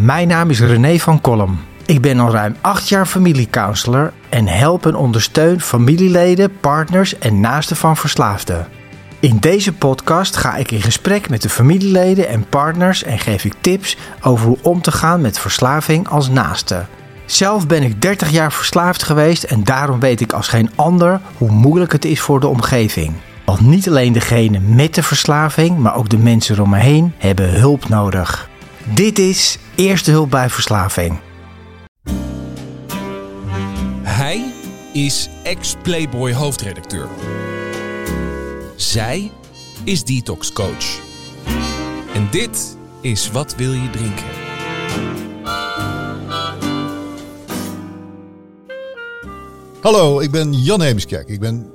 Mijn naam is René van Kolm. Ik ben al ruim acht jaar familiecounselor en help en ondersteun familieleden, partners en naasten van verslaafden. In deze podcast ga ik in gesprek met de familieleden en partners en geef ik tips over hoe om te gaan met verslaving als naaste. Zelf ben ik 30 jaar verslaafd geweest en daarom weet ik als geen ander hoe moeilijk het is voor de omgeving. Want niet alleen degene met de verslaving, maar ook de mensen om me heen hebben hulp nodig. Dit is Eerste Hulp bij Verslaving. Hij is ex-Playboy hoofdredacteur. Zij is detox coach. En dit is Wat wil je drinken? Hallo, ik ben Jan Heemskerk. Ik ben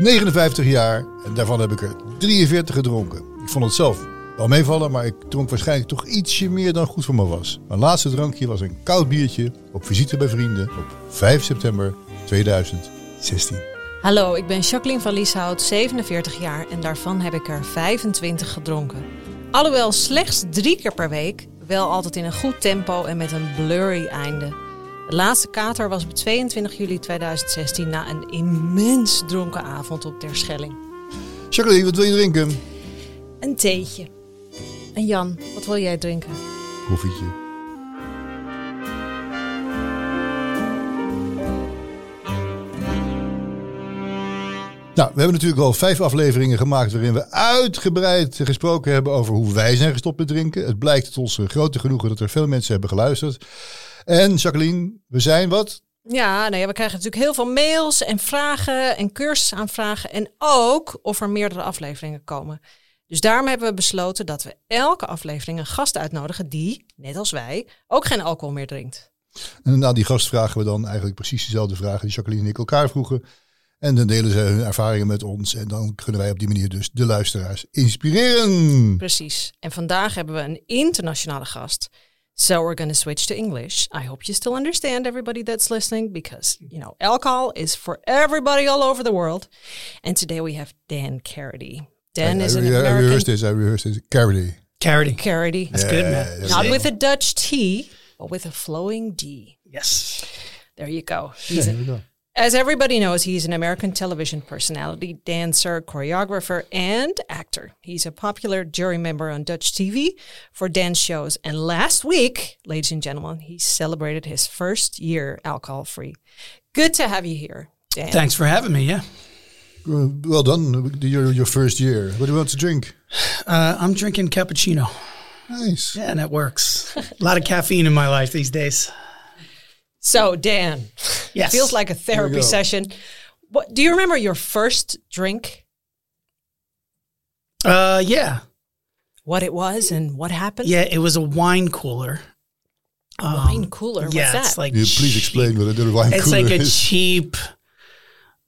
59 jaar en daarvan heb ik er 43 gedronken. Ik vond het zelf wel meevallen, maar ik dronk waarschijnlijk toch ietsje meer dan goed voor me was. Mijn laatste drankje was een koud biertje op visite bij vrienden op 5 september 2016. Hallo, ik ben Jacqueline van Lieshout, 47 jaar en daarvan heb ik er 25 gedronken. Alhoewel slechts drie keer per week, wel altijd in een goed tempo en met een blurry einde. De laatste kater was op 22 juli 2016 na een immens dronken avond op Terschelling. Jacqueline, wat wil je drinken? Een theetje. En Jan, wat wil jij drinken? Koffietje. Nou, we hebben natuurlijk al vijf afleveringen gemaakt waarin we uitgebreid gesproken hebben over hoe wij zijn gestopt met drinken. Het blijkt tot onze grote genoegen dat er veel mensen hebben geluisterd. En Jacqueline, we zijn wat? Ja, nou ja, we krijgen natuurlijk heel veel mails en vragen en cursusaanvragen. En ook of er meerdere afleveringen komen. Dus daarom hebben we besloten dat we elke aflevering een gast uitnodigen die, net als wij, ook geen alcohol meer drinkt. En na die gast vragen we dan eigenlijk precies dezelfde vragen die Jacqueline en ik elkaar vroegen. En dan delen ze hun ervaringen met ons. En dan kunnen wij op die manier dus de luisteraars inspireren. Precies. En vandaag hebben we een internationale gast. So we're going to switch to English. I hope you still understand everybody that's listening because, you know, alcohol is for everybody all over the world. And today we have Dan Carity. Dan I, is I, an I American rehearsed this. I rehearsed this. Karaty. Karaty. Karaty. That's good, man. Yeah, Not with a Dutch T, but with a flowing D. Yes. There you go. Yeah, He's here a- we go. As everybody knows, he's an American television personality, dancer, choreographer, and actor. He's a popular jury member on Dutch TV for dance shows. And last week, ladies and gentlemen, he celebrated his first year alcohol free. Good to have you here, Dan. Thanks for having me. Yeah. Uh, Well done. Your, your first year. What do you want to drink? Uh, I'm drinking cappuccino. Nice. Yeah, and that works. A lot of caffeine in my life these days. So, Dan, Yes. feels like a therapy session. What do you remember your first drink? Uh, yeah. What it was and what happened? Yeah, it was a wine cooler. A wine cooler. What's yeah, that? it's like Yeah, please explain what a wine It's cooler It's like a is. cheap.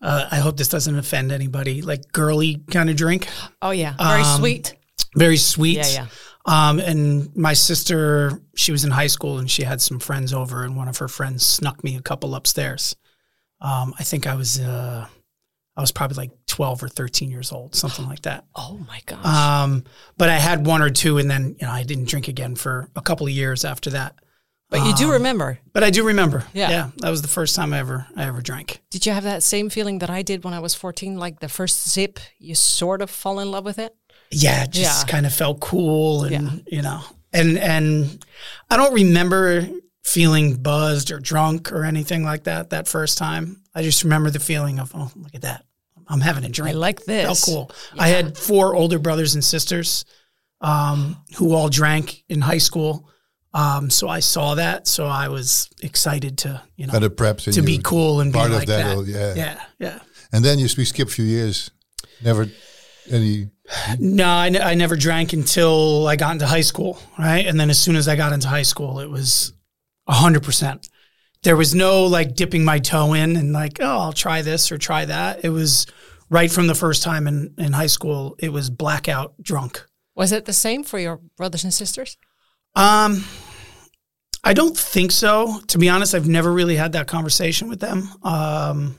Uh, I hope this doesn't offend anybody. Like girly kind of drink, oh yeah, very Um, sweet. very sweet. Yeah, yeah. Um, and my sister, she was in high school and she had some friends over, and one of her friends snuck me a couple upstairs. Um, I think I was, uh, I was probably like twelve or thirteen years old, something like that. Oh my gosh. Um, but I had one or two, and then you know I didn't drink again for a couple of years after that. But you do remember. But I do remember. Yeah. yeah, that was the first time I ever I ever drank. Did you have that same feeling that I did when I was 14? Like the first zip, you sort of fall in love with it? Yeah, it just Yeah. kind of felt cool, and Yeah. you know, and and I don't remember feeling buzzed or drunk or anything like that that first time. I just remember the feeling of oh look at that, I'm having a drink. I like this. felt cool. I had four older brothers and sisters um, who all drank in high school. Um, so I saw that, so I was excited to you know Kind of prepped. to be cool and be part of like that, that. oh, yeah. yeah, yeah. And then you we skip a few years. Never any. No, I, ne- I never drank until I got into high school, right? And then as soon as I got into high school, it was hundred percent. There was no like dipping my toe in and like, oh, I'll try this or try that. It was right from the first time in, in high school. It was blackout drunk. Was it the same for your brothers and sisters? Um, I don't think so. To be honest, I've never really had that conversation with them. Um,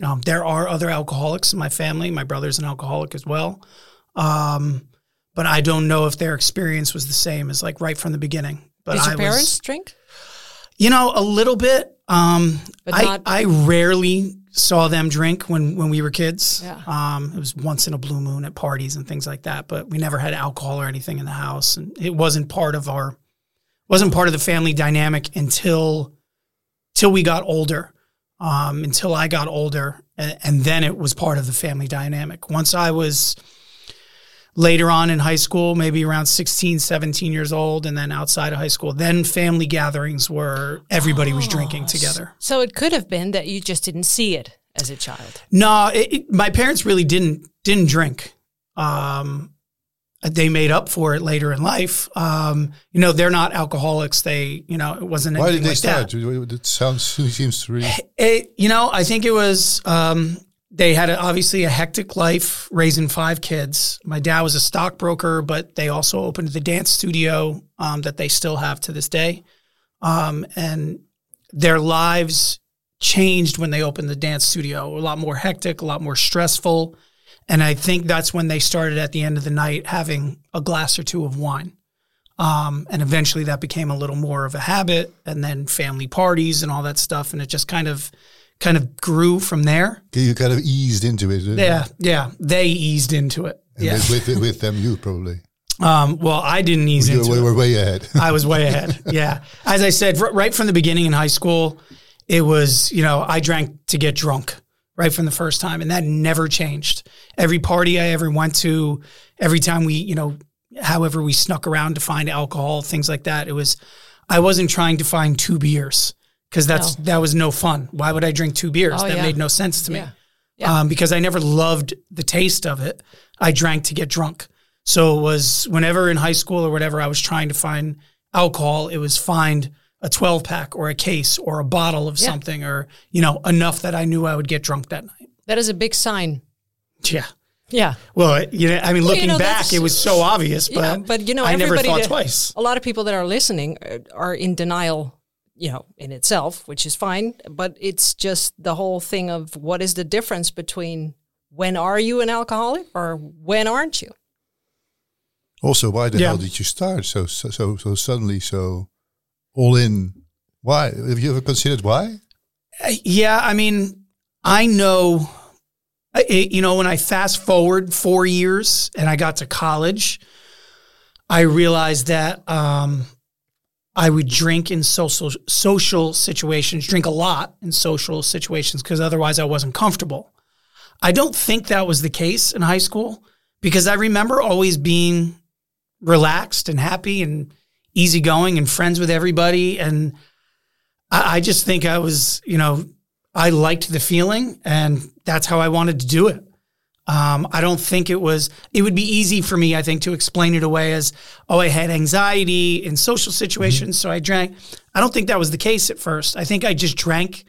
um, there are other alcoholics in my family. My brother's an alcoholic as well. Um, but I don't know if their experience was the same as like right from the beginning. but Did your I parents was, drink? you know, a little bit. Um, I not- I rarely saw them drink when when we were kids. Yeah. Um, it was once in a blue moon at parties and things like that. But we never had alcohol or anything in the house, and it wasn't part of our wasn't part of the family dynamic until till we got older. Um, until I got older, and, and then it was part of the family dynamic. Once I was later on in high school, maybe around 16, 17 years old, and then outside of high school, then family gatherings where everybody was drinking together. So it could have been that you just didn't see it as a child. No, it, it- my parents really didn't didn't drink. Um, they made up for it later in life. Um, you know, they're not alcoholics. They, you know, it wasn't. Why did they like start? That. It sounds seems to really. It, you know, I think it was. Um, they had a, obviously a hectic life raising five kids. My dad was a stockbroker, but they also opened the dance studio um, that they still have to this day. Um, and their lives changed when they opened the dance studio. A lot more hectic, a lot more stressful. And I think that's when they started at the end of the night having a glass or two of wine. Um, and eventually that became a little more of a habit and then family parties and all that stuff. And it just kind of, kind of grew from there. You kind of eased into it. Yeah. Yeah. They eased into it. and Yeah. With, with, with them, you probably. Um, well, I didn't ease You into were, it. were way ahead. I was way ahead. Yeah. As I said, r- right from the beginning in high school, it was, you know, I drank to get drunk right from the first time. And that never changed. Every party I ever went to, every time we, you know, however we snuck around to find alcohol, things like that, it was, I wasn't trying to find two beers because that's, that was no fun. Why would I drink two beers? Oh, that yeah. made no sense to me. Yeah. Yeah. Um, because I never loved the taste of it. I drank to get drunk. So it was whenever in high school or whatever I was trying to find alcohol, it was find a 12 pack or a case or a bottle of Yeah. something or, you know, enough that I knew I would get drunk that night. That is a big sign. Yeah. Yeah. Well, it- you know, I mean, Well, you looking know, back, it was so obvious, but, yeah, but you know, I never everybody thought that- twice. A lot of people that are listening uh, are in denial, you know, in itself, which is fine. But it's just the whole thing of what is the difference between when are you an alcoholic or when aren't you? Also, why the Yeah. hell did you start so so so, so suddenly so all in? Why? Have you ever considered why? Uh, Yeah, I mean, I know, it, you know, when I fast forward four years and I got to college, I realized that um, I would drink in social social situations, drink a lot in social situations because otherwise I wasn't comfortable. I don't think that was the case in high school because I remember always being relaxed and happy and easygoing and friends with everybody and I, I just think I was, you know, I liked the feeling and that's how I wanted to do it. Um, I don't think it was, it would be easy for me, I think, to explain it away as, oh, I had anxiety in social situations, so I drank. I don't think that was the case at first. I think I just drank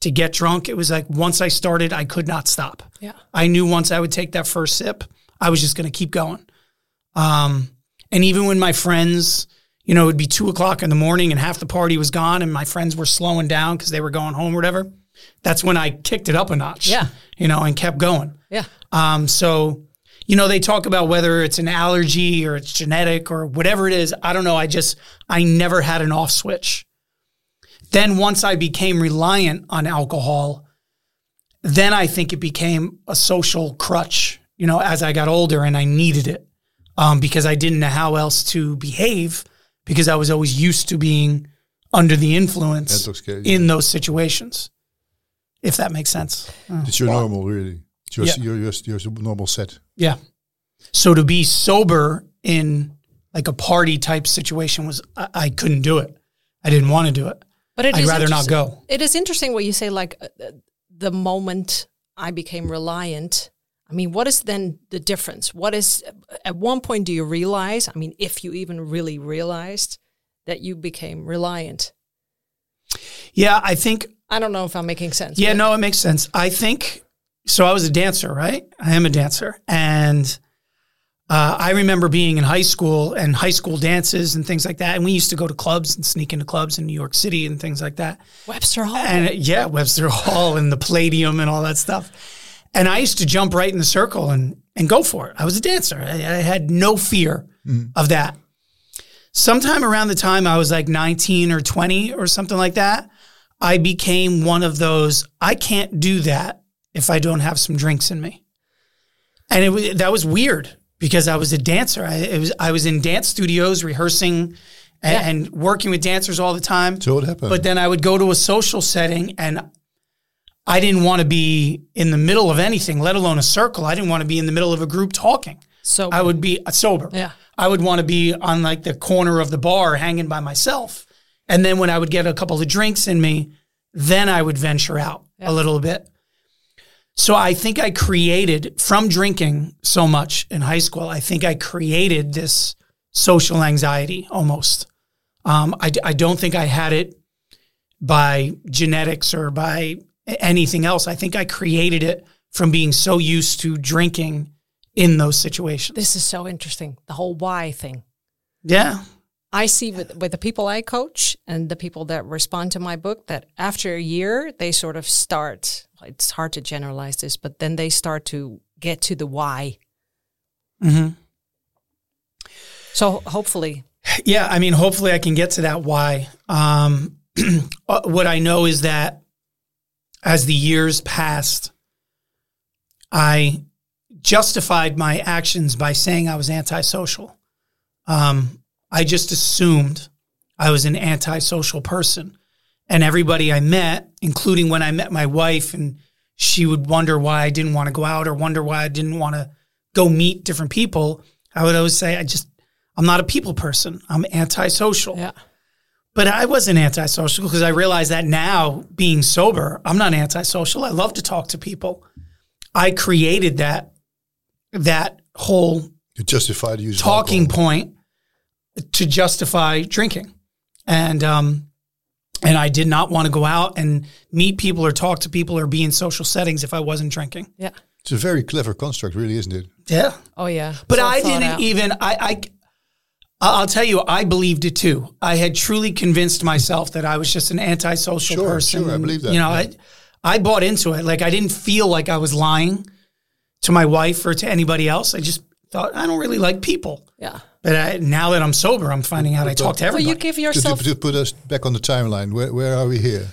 to get drunk. It was like once I started, I could not stop. Yeah. I knew once I would take that first sip, I was just going to keep going. Um, and even when my friends, you know, it would be two o'clock in the morning and half the party was gone and my friends were slowing down because they were going home or whatever, that's when I kicked it up a notch. Yeah. You know, and kept going. Yeah. Um, so, you know, they talk about whether it's an allergy or it's genetic or whatever it is. I don't know. I just, I never had an off switch. Then once I became reliant on alcohol, then I think it became a social crutch, you know, as I got older and I needed it um, because I didn't know how else to behave because I was always used to being under the influence Intoxicated. in those situations, if that makes sense. It's your normal, really. It's your, Yeah. your, your, your normal set. Yeah. So to be sober in like a party type situation was I, I couldn't do it. I didn't want to do it. But it I'd is rather not go. It is interesting what you say, like uh, the moment I became reliant. I mean, what is then the difference? What is, at one point, do you realize, I mean, if you even really realized that you became reliant? Yeah, I think I don't know if I'm making sense. Yeah, no, it makes sense. I think so. I was a dancer, right? I am a dancer, and uh, I remember being in high school and high school dances and things like that. And we used to go to clubs and sneak into clubs in New York City and things like that. Webster Hall. And yeah, Webster Hall and the Palladium and all that stuff. And I used to jump right in the circle and and go for it. I was a dancer. I, I had no fear mm-hmm. of that. sometime around the time I was like 19 or 20 or something like that, I became one of those, I can't do that if I don't have some drinks in me. And it was, that was weird because I was a dancer. I, it was, I was in dance studios rehearsing and, and working with dancers all the time. So what happened? But then I would go to a social setting and I didn't want to be in the middle of anything, let alone a circle. I didn't want to be in the middle of a group talking. So I would be uh, sober. Yeah. I would want to be on like the corner of the bar hanging by myself. And then when I would get a couple of drinks in me, then I would venture out Yeah. a little bit. So I think I created from drinking so much in high school, I think I created this social anxiety almost. Um, I, I don't think I had it by genetics or by anything else. I think I created it from being so used to drinking in those situations. this is so interesting. The whole why thing. Yeah. I see with, with the people I coach and the people that respond to my book that after a year, they sort of start, it's hard to generalize this, but then they start to get to the why. hmm So hopefully, Yeah, I mean, hopefully I can get to that why. Um, uh, what I know is that as the years passed, I justified my actions by saying I was antisocial. Um, I just assumed I was an antisocial person. And everybody I met, including when I met my wife, and she would wonder why I didn't want to go out or wonder why I didn't want to go meet different people. I would always say, I just, I'm not a people person. I'm antisocial. yeah. But I wasn't antisocial because I realize that now, being sober, I'm not antisocial. I love to talk to people. I created that that whole you justify the use of talking alcohol. point to justify drinking, and um, and I did not want to go out and meet people or talk to people or be in social settings if I wasn't drinking. Yeah. It's a very clever construct, really, isn't it? Yeah. Oh, yeah. But I didn't out. even. I, I. I'll tell you, I believed it too. I had truly convinced myself that I was just an antisocial Sure, person. sure, I believe that, You know, yeah. I, I bought into it. Like I didn't feel like I was lying to my wife or to anybody else. I just thought I don't really like people. Yeah. But I, now that I'm sober, I'm finding out I talk to Well, everybody. you give To, yourself. to, to put us back on the timeline, where, where are we here?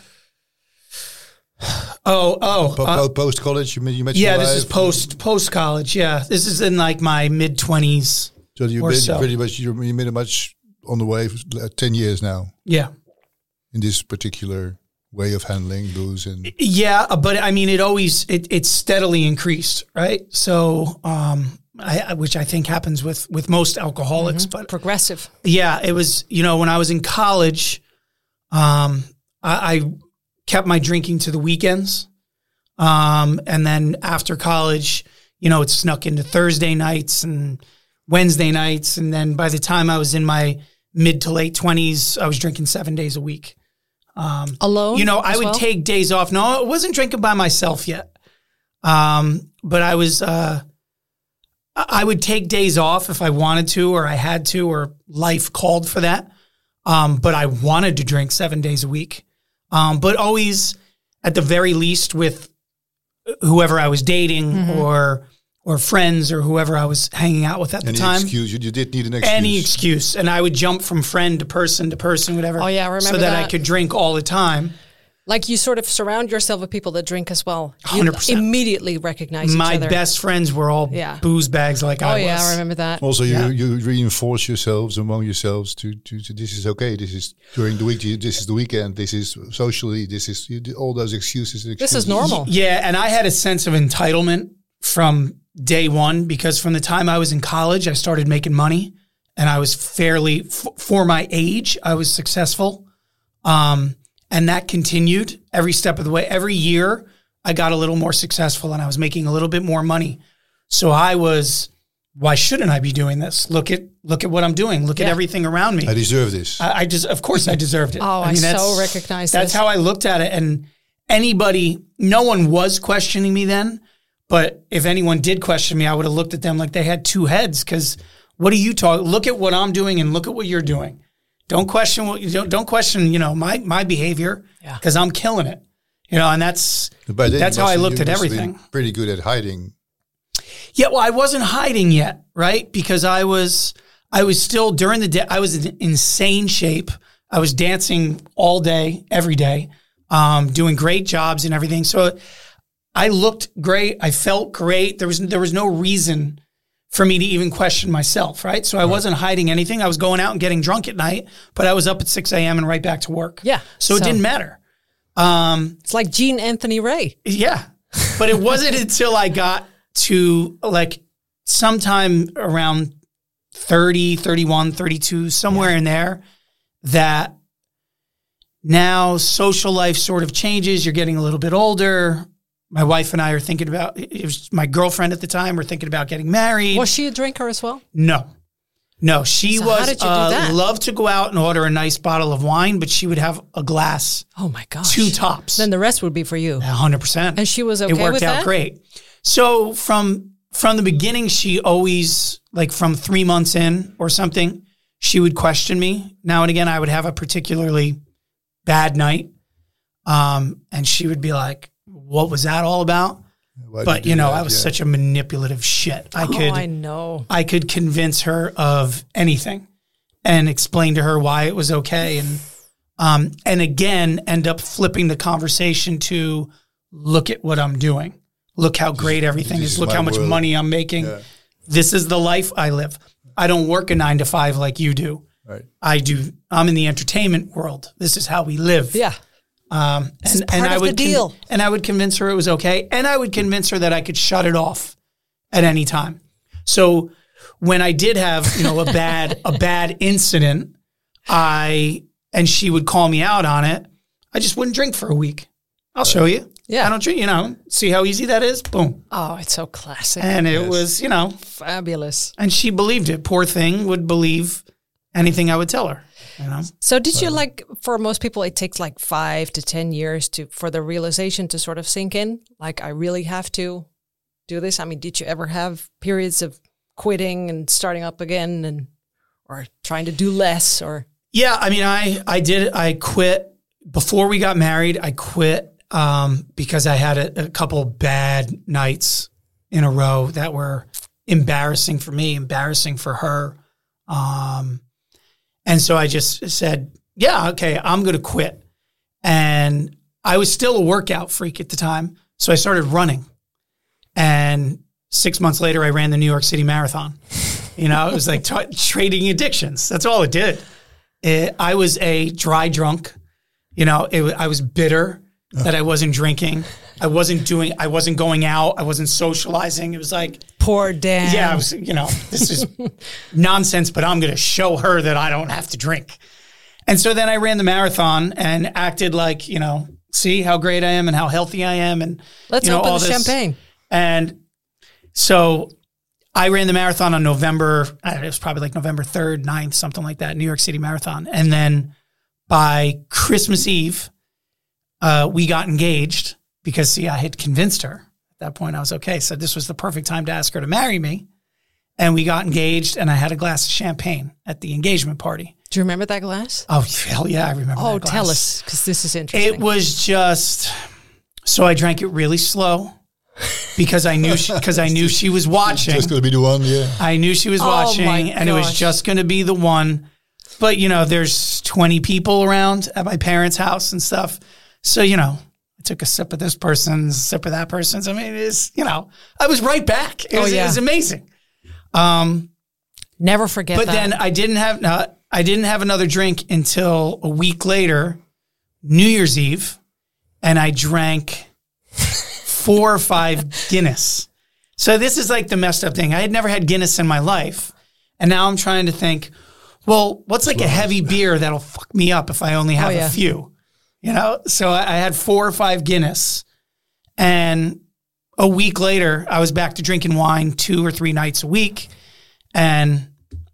oh, oh, Po- uh, post college, you met, you met yeah. your This is post post college. Yeah, this is in like my mid twenties. So you've or been so. pretty much you you made it much on the way for uh, ten years now Yeah. in this particular way of handling booze and Yeah, uh, but I mean, it always it it steadily increased, right? So, um, I, I- which I think happens with with most alcoholics. But progressive. yeah, it was you know when I was in college, um, I, I kept my drinking to the weekends, um, and then after college, you know, it snuck into Thursday nights and Wednesday nights, and then by the time I was in my mid to late twenties, I was drinking seven days a week. Um, Alone? you know, I would well? take days off. No, I wasn't drinking by myself yet. Um, but I was, uh, I I would take days off if I wanted to, or I had to, or life called for that. Um, but I wanted to drink seven days a week. Um, but always at the very least with whoever I was dating Mm-hmm. or, or friends or whoever I was hanging out with at the any time excuse. You, you did need an excuse. any excuse and i would jump from friend to person to person whatever Oh, yeah, I so remember that, i could drink all the time Like you sort of surround yourself with people that drink as well. You 100%. immediately recognize my other. best friends were all Yeah. booze bags like Oh i was Oh yeah, I remember that. Also, you, Yeah. you reinforce yourselves among yourselves to, to, to this is okay. This is during the week. This is the weekend. This is socially. This is you, all those excuses. and This is normal. yeah and i had a sense of entitlement from day one because from the time i was in college i started making money and i was fairly f- for my age i was successful um, and that continued every step of the way every year i got a little more successful and i was making a little bit more money so i was why shouldn't i be doing this look at look at what i'm doing look at everything around me I deserve this. I, I just, of course, I deserved it. Oh, I mean, so that's- recognize That's this. how I looked at it, and anybody, no one was questioning me then. But if anyone did question me, I would have looked at them like they had two heads. Because what are you talking? Look at what I'm doing, and look at what you're doing. Don't question what you don't. Don't question, you know, my my behavior. Yeah. Because I'm killing it. You know, and that's By that's how I looked at must have been everything. Pretty good at hiding. Yeah, well, I wasn't hiding yet, right? Because I was, I was still during the day. I was in insane shape. I was dancing all day, every day, um, doing great jobs and everything. So I looked great. I felt great. There was there was no reason for me to even question myself, right? So I wasn't hiding anything. I was going out and getting drunk at night, but I was up at six a.m. and right back to work. Yeah. So, it didn't matter. Um, It's like Gene Anthony Ray. yeah. But it wasn't until I got to like sometime around 30, 31, 32, somewhere in there that now social life sort of changes. You're getting a little bit older. My wife and I are thinking about it was my girlfriend at the time. We're thinking about getting married. Was she a drinker as well? No. No, she So was did you do uh, loved to go out and order a nice bottle of wine, but she would have a glass, Oh my gosh. two tops. Then the rest would be for you. hundred percent. And she was okay it worked out that? great. So from from the beginning, she always like from three months in or something, she would question me. Now and again, I would have a particularly bad night, um, and she would be like, "What was that all about?" Why'd But do you know, that? I was Yeah. such a manipulative shit. I Oh, could I know. I could convince her of anything and explain to her why it was okay and um and again end up flipping the conversation to look at what I'm doing. Look how great everything this is. is Look how much world. money I'm making. Yeah. This is the life I live. I don't work a 9 to 5 like you do. Right. I do I'm in the entertainment world. This is how we live. Yeah. Um, This is and, and I of would the deal. and I would convince her it was okay, and I would convince her that I could shut it off at any time. So when I did have you know a bad a bad incident, I and she would call me out on it. I just wouldn't drink for a week. I'll show you. Yeah. I don't drink. You know, see how easy that is. Boom, Oh, it's so classic. and it was you know, Fabulous. and she believed it. Poor thing would believe anything I would tell her. You know. So did you like for most people it takes like 5 to 10 years to for the realization to sort of sink in like I really have to do this? I mean, did you ever have periods of quitting and starting up again and or trying to do less or Yeah, I mean, I I did. I quit before we got married. I quit um, because I had a, a couple bad nights in a row that were embarrassing for me, embarrassing for her, um, and so I just said, "Yeah, okay, I'm going to quit." And I was still a workout freak at the time, so I started running. And six months later, I ran the New York City Marathon. You know, it was like t- trading addictions. That's all it did. It, I was a dry drunk. You know, it, I was bitter that I wasn't drinking. I wasn't doing. I wasn't going out. I wasn't socializing. It was like, poor Dan? yeah, I was. You know, this is nonsense. But I'm going to show her that I don't have to drink. And so then I ran the marathon and acted like, you know, see how great I am and how healthy I am, and Let's you know, open all the this. champagne. And so I ran the marathon on November, know, it was probably like November 3rd, 9th, something like that, New York City Marathon. And then by Christmas Eve, uh, we got engaged because, see, I had convinced her. At that point, I was okay. So this was the perfect time to ask her to marry me. And we got engaged, and I had a glass of champagne at the engagement party. Do you remember that glass? Oh, hell yeah, I remember Oh, that glass. tell us because this is interesting. It was just so I drank it really slow because I knew because I knew she was watching. Just going to be the one, yeah. I knew she was Oh watching, and it was just going to be the one. But you know, there's 20 people around at my parents' house and stuff, so you know. I took a sip of this person's, sip of that person's. I mean, it's you know, I was right back. It Oh, was, yeah. it was amazing. Um, Never forget but that. then I didn't have no, I didn't have another drink until a week later, New Year's Eve, and I drank four or five Guinness. So this is like the messed up thing. I had never had Guinness in my life, and now I'm trying to think, well, what's like a heavy beer that'll fuck me up if I only have Oh, yeah. a few, you know? So I, had four or five Guinness, and a week later, I was back to drinking wine two or three nights a week. And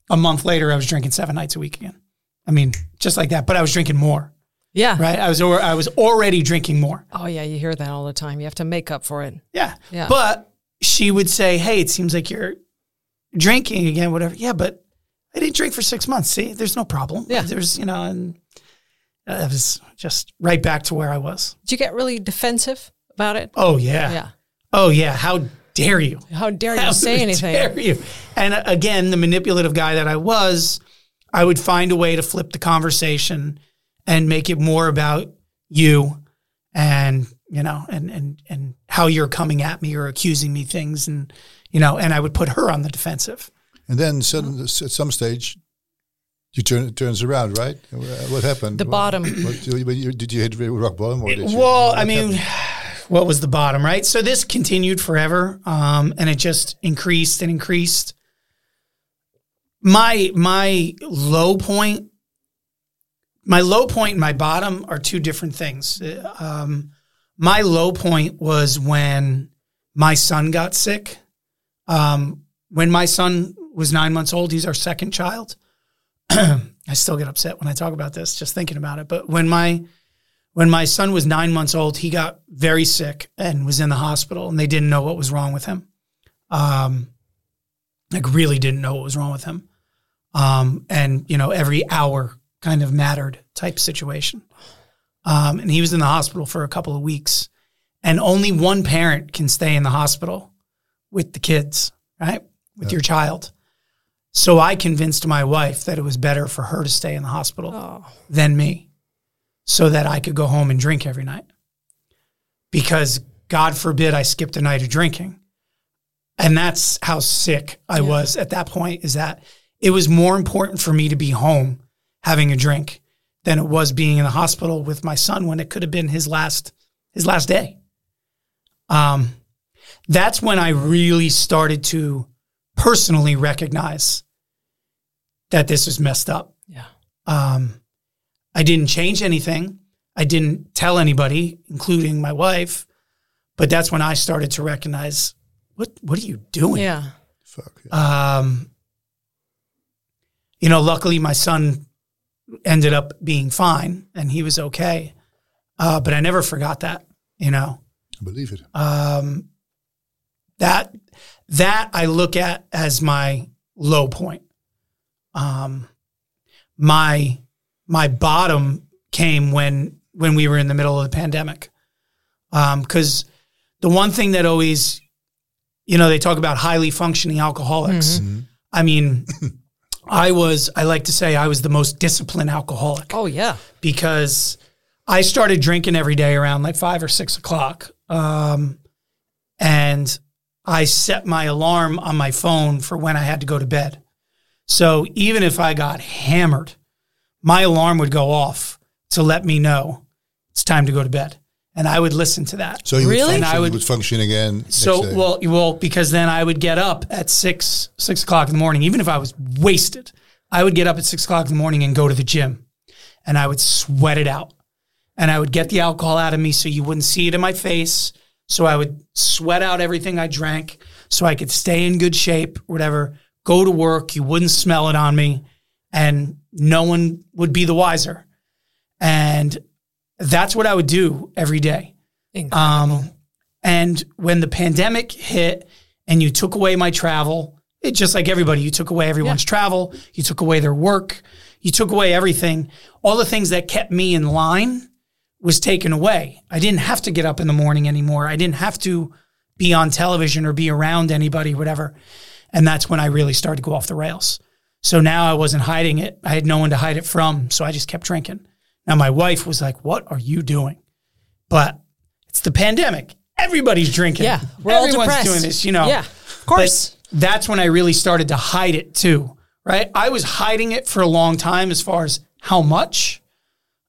a month later, I was drinking seven nights a week again. I mean, just like that, but I was drinking more, yeah. right? I was, al- I was already drinking more. Oh yeah, you hear that all the time. You have to make up for it. Yeah. Yeah. But she would say, Hey, it seems like you're drinking again, whatever. Yeah, but I didn't drink for six months. See, there's no problem. Yeah. There's, you know, and I was just right back to where I was. Did you get really defensive about it? Oh, yeah. Yeah. Oh, yeah. How dare you? How dare you How say anything? dare you? And uh, again, the manipulative guy that I was, I would find a way to flip the conversation and make it more about you and you know and and and how you're coming at me or accusing me things and you know and I would put her on the defensive. And then suddenly, at some stage, you turn it turns around, right? Uh, What happened? The What- bottom. What, did you- did you hit rock bottom or did you? Well, what I mean, happened? what was the bottom, right? So this continued forever, um, and it just increased and increased. My my low point, my low point and my bottom are two different things. Uh, Um, my low point was when my son got sick. Um, when my son was nine months old, he's our second child. I still get upset when I talk about this, just thinking about it. But when my when my son was nine months old, he got very sick and was in the hospital, and they didn't know what was wrong with him. Um, like really didn't know what was wrong with him. Um, and you know, every hour kind of mattered type situation. Um, and he was in the hospital for a couple of weeks, and only one parent can stay in the hospital with the kids, right, with your child. So I convinced my wife that it was better for her to stay in the hospital Oh, than me so that I could go home and drink every night. Because God forbid I skipped a night of drinking. And that's how sick I Yeah. was at that point is that it was more important for me to be home having a drink than it was being in the hospital with my son when it could have been his last his last day. Um that's when I really started to personally recognize that this was messed up. yeah. Um, I didn't change anything. I didn't tell anybody, including my wife. But that's when I started to recognize what what are you doing? Yeah. Fuck. yeah. Um, you know, luckily my son ended up being fine and he was okay. Uh, but I never forgot that. You know, I believe it. um, that that I look at as my low point. Um, my my bottom came when when we were in the middle of the pandemic, because the one thing that always, you know, they talk about highly functioning alcoholics. I mean, I was I like to say I was the most disciplined alcoholic Oh, yeah. because I started drinking every day around like five or six o'clock. Um, and I set my alarm on my phone for when I had to go to bed. So even if I got hammered, my alarm would go off to let me know it's time to go to bed. And I would listen to that. So you Really? would function, I would- would function again. So well, well, because then I would get up at six six o'clock in the morning, even if I was wasted. I would get up at six o'clock in the morning and go to the gym, and I would sweat it out, and I would get the alcohol out of me so you wouldn't see it in my face. So I would sweat out everything I drank, so I could stay in good shape, whatever. Go to work, you wouldn't smell it on me, and no one would be the wiser. And that's what I would do every day. Um, and when the pandemic hit and you took away my travel, it just like everybody, you took away everyone's travel, you took away their work, you took away everything. All the things that kept me in line was taken away. I didn't have to get up in the morning anymore. I didn't have to be on television or be around anybody, whatever. And that's when I really started to go off the rails. So now I wasn't hiding it. I had no one to hide it from. So I just kept drinking. Now my wife was like, What are you doing? But it's the pandemic. Everybody's drinking. yeah. We're all depressed. doing this, you know. Yeah. Of course. But that's when I really started to hide it too, right? I was hiding it for a long time as far as how much.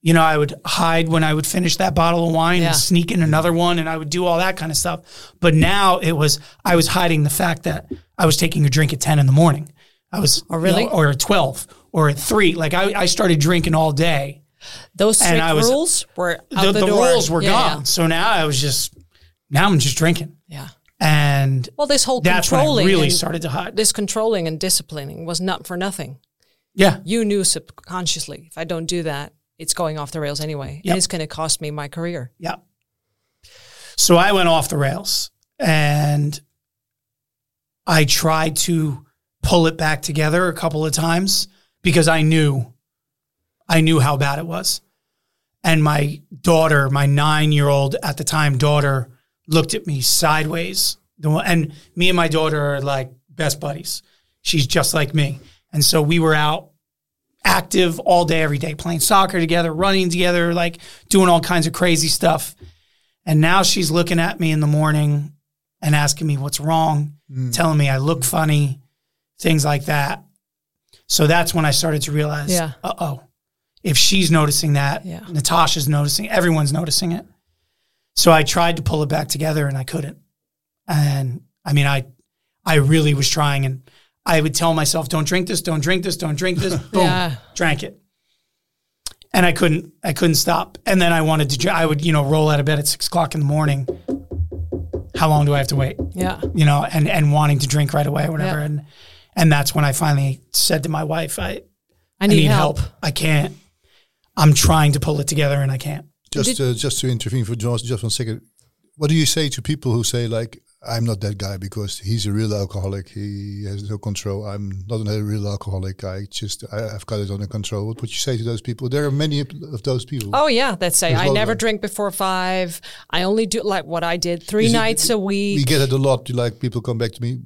You know, I would hide when I would finish that bottle of wine Yeah. and sneak in another one and I would do all that kind of stuff. But now it was, I was hiding the fact that I was taking a drink at 10 in the morning. I was, Oh, really? you know, or at 12 or at 3. Like I, I started drinking all day Those and strict I was- rules were out the, the, the rules were Yeah, gone. So now I was just, now I'm just drinking. Yeah. yeah. And Well, this whole that's when I controlling really started to hide. this controlling and disciplining was not for nothing. Yeah. You knew subconsciously if I don't do that, it's going off the rails anyway, Yep. and it's going to cost me my career. Yeah. So I went off the rails and I tried to pull it back together a couple of times because I knew I knew how bad it was. And my daughter, my 9-year-old at the time daughter looked at me sideways and me and my daughter are like best buddies. She's just like me. And so we were out active all day, every day, playing soccer together, running together, like doing all kinds of crazy stuff. And now she's looking at me in the morning and asking me what's wrong, telling me I look funny, things like that. So that's when I started to realize, Yeah. uh oh, if she's noticing that, Yeah. Natasha's noticing, everyone's noticing it. So I tried to pull it back together and I couldn't. And I mean, I, I really was trying and I would tell myself, don't drink this, don't drink this, don't drink this. Boom, Yeah. drank it. And I couldn't, I couldn't stop. And then I wanted to, I would, you know, roll out of bed at six o'clock in the morning. How long do I have to wait? Yeah. You know, and, and wanting to drink right away or whatever. Yeah. And, and that's when I finally said to my wife, I, I I need, need help. help. I can't. I'm trying to pull it together and I can't. Just uh, just to intervene for John, just one second. What do you say to people who say like, "I'm not that guy because he's a real alcoholic. He has no control. I'm not a real alcoholic. I just I, I've got it under control." What would you say to those people? There are many of of those people. Oh yeah, that say There's I a never drink before five. I only do like what I did three Is it- nights a week. we get it a lot. Like people come back to me.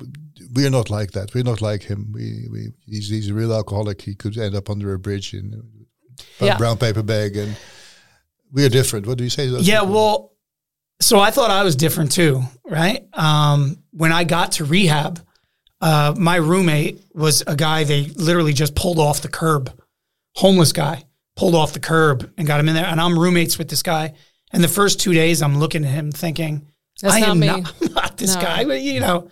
We're not like that. We're not like him. We, we he's he's a real alcoholic. He could end up under a bridge in a Yeah. brown paper bag, and we're different. What do you say to those? Yeah, people? well, so I thought I was different too, right? Um, when I got to rehab, uh, my roommate was a guy they literally just pulled off the curb, homeless guy, pulled off the curb and got him in there. And I'm roommates with this guy. And the first two days, I'm looking at him thinking, That's I not am me. not, not this No. guy, but you know.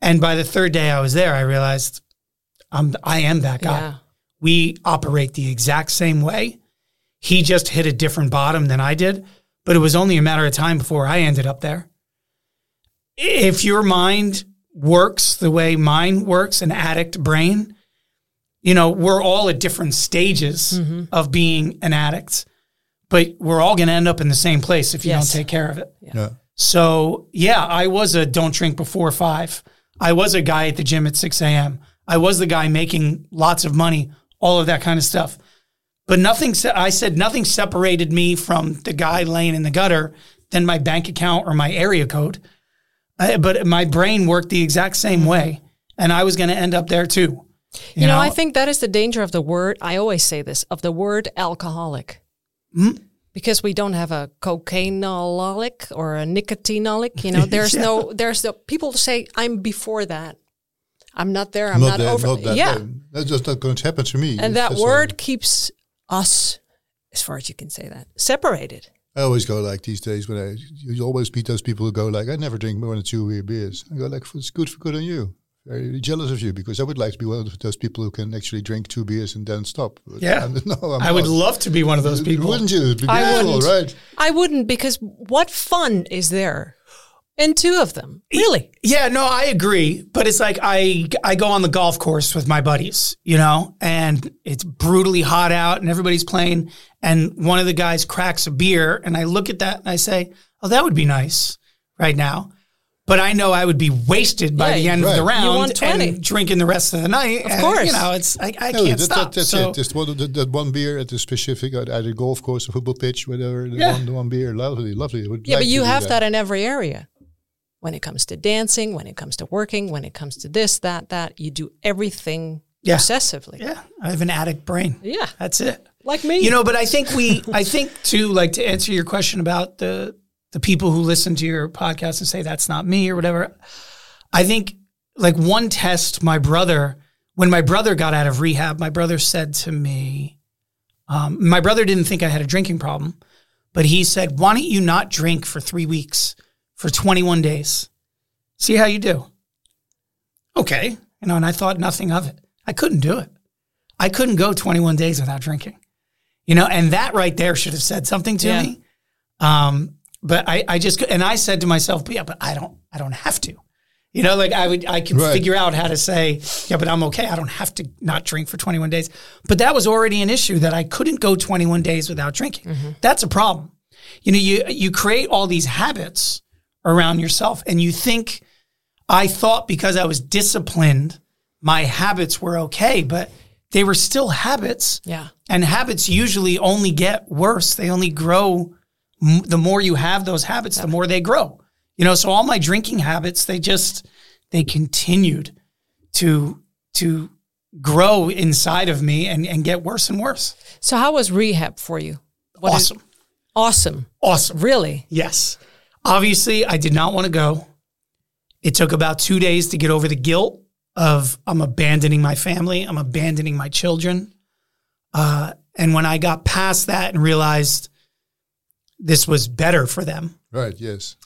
And by the third day I was there, I realized I'm I am that guy. Yeah. We operate the exact same way. He just hit a different bottom than I did, but it was only a matter of time before I ended up there. If your mind works the way mine works, an addict brain, you know, we're all at different stages Mm-hmm. of being an addict, but we're all going to end up in the same place if you Yes. don't take care of it. yeah. So yeah, I was a don't drink before five. I was a guy at the gym at 6 a.m. I was the guy making lots of money, all of that kind of stuff. But nothing, se- I said nothing separated me from the guy laying in the gutter than my bank account or my area code. I, but my brain worked the exact same way. And I was going to end up there too. You, know, I think that is the danger of the word. I always say this of the word alcoholic, Hmm? because we don't have a cocainolic or a nicotinolic. You know, there's no, there's the People say I'm before that. I'm not there. I'm not, that, over. Not that, yeah, no. That's just not going to happen to me. and It's that word like- keeps us, as far as you can say that, separated. I always go like these days when I you always meet those people who go like I never drink more than two beer beers. I go like it's good for good on you. Very jealous of you because I would like to be one of those people who can actually drink two beers and then stop. But Yeah. I'm- no, I'm I would not. love to be one of those people. Wouldn't you? Be I wouldn't. right? I wouldn't because what fun is there in two of them? Really? Yeah, no, I agree. But it's like I I go on the golf course with my buddies, you know, and it's brutally hot out and everybody's playing. And one of the guys cracks a beer, and I look at that and I say, "Oh, that would be nice right now." But I know I would be wasted by Yeah, the end of the right. You round want 20. and drinking the rest of the night. Of course. you know, it's I, I No, can't that, stop. that, that's so it. Just one, that, that one beer at a specific, at either golf course or football pitch, whatever. The Yeah. one, the one beer, lovely, lovely. I would Yeah, like but you do have that. in every area. When it comes to dancing, when it comes to working, when it comes to this, that, that, you do everything Yeah. obsessively. yeah, I have an addict brain. Yeah. That's it. Like me. You know, but I think we, I think too, like to answer your question about the the people who listen to your podcast and say that's not me or whatever. I think like one test, my brother, when my brother got out of rehab, my brother said to me, um, my brother didn't think I had a drinking problem, but he said, "Why don't you not drink for three weeks, for 21 days, see how you do?" Okay, you know, and I thought nothing of it. I couldn't do it. I couldn't go 21 days without drinking. You know, and that right there should have said something to Yeah. me. Um, but I, I just, and I said to myself, yeah, but I don't, I don't have to. You know, like I would, I can Right. figure out how to say, yeah, but I'm okay. I don't have to not drink for 21 days. But that was already an issue that I couldn't go 21 days without drinking. That's a problem. You know, you, you create all these habits around yourself and you think, I thought because I was disciplined, my habits were okay, but they were still habits. Yeah. And habits usually only get worse. They only grow. M- the more you have those habits, the more they grow. You know, so all my drinking habits, they just they continued to to grow inside of me and, and get worse and worse. So how was rehab for you? What is- awesome. awesome. awesome. Really? Yes. Obviously, I did not want to go. It took about two days to get over the guilt of I'm abandoning my family, I'm abandoning my children. Uh, and when I got past that and realized this was better for them, Right. Yes.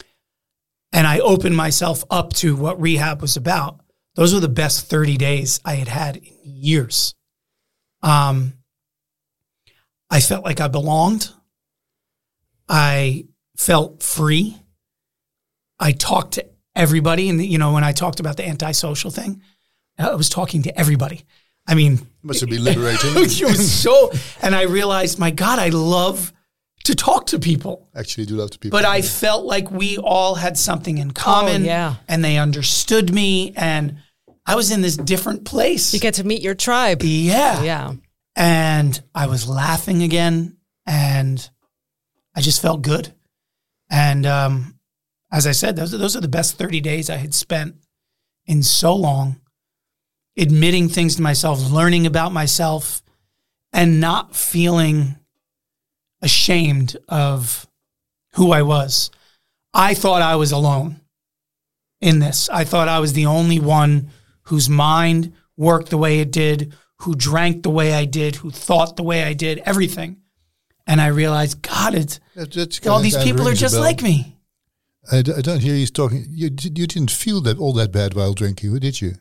and I opened myself up to what rehab was about, those were the best 30 days I had had in years. Um, I felt like I belonged. I felt free. I talked to everybody. And, you know, when I talked about the antisocial thing, I was talking to everybody. I mean, it Must have been liberating. it was so, and I realized, my God, I love to talk to people. Actually, do love to people. But I felt like we all had something in common. yeah. And they understood me. And I was in this different place. You get to meet your tribe. yeah. Yeah. And I was laughing again. And I just felt good. And um, as I said, those, those are the best 30 days I had spent in so long, admitting things to myself, learning about myself, and not feeling ashamed of who I was. I thought I was alone in this. I thought I was the only one whose mind worked the way it did, who drank the way I did, who thought the way I did, everything. And I realized, God, it's that's all these people are just like me. I, d- I don't hear you talking. You, d- you didn't feel that all that bad while drinking, did you?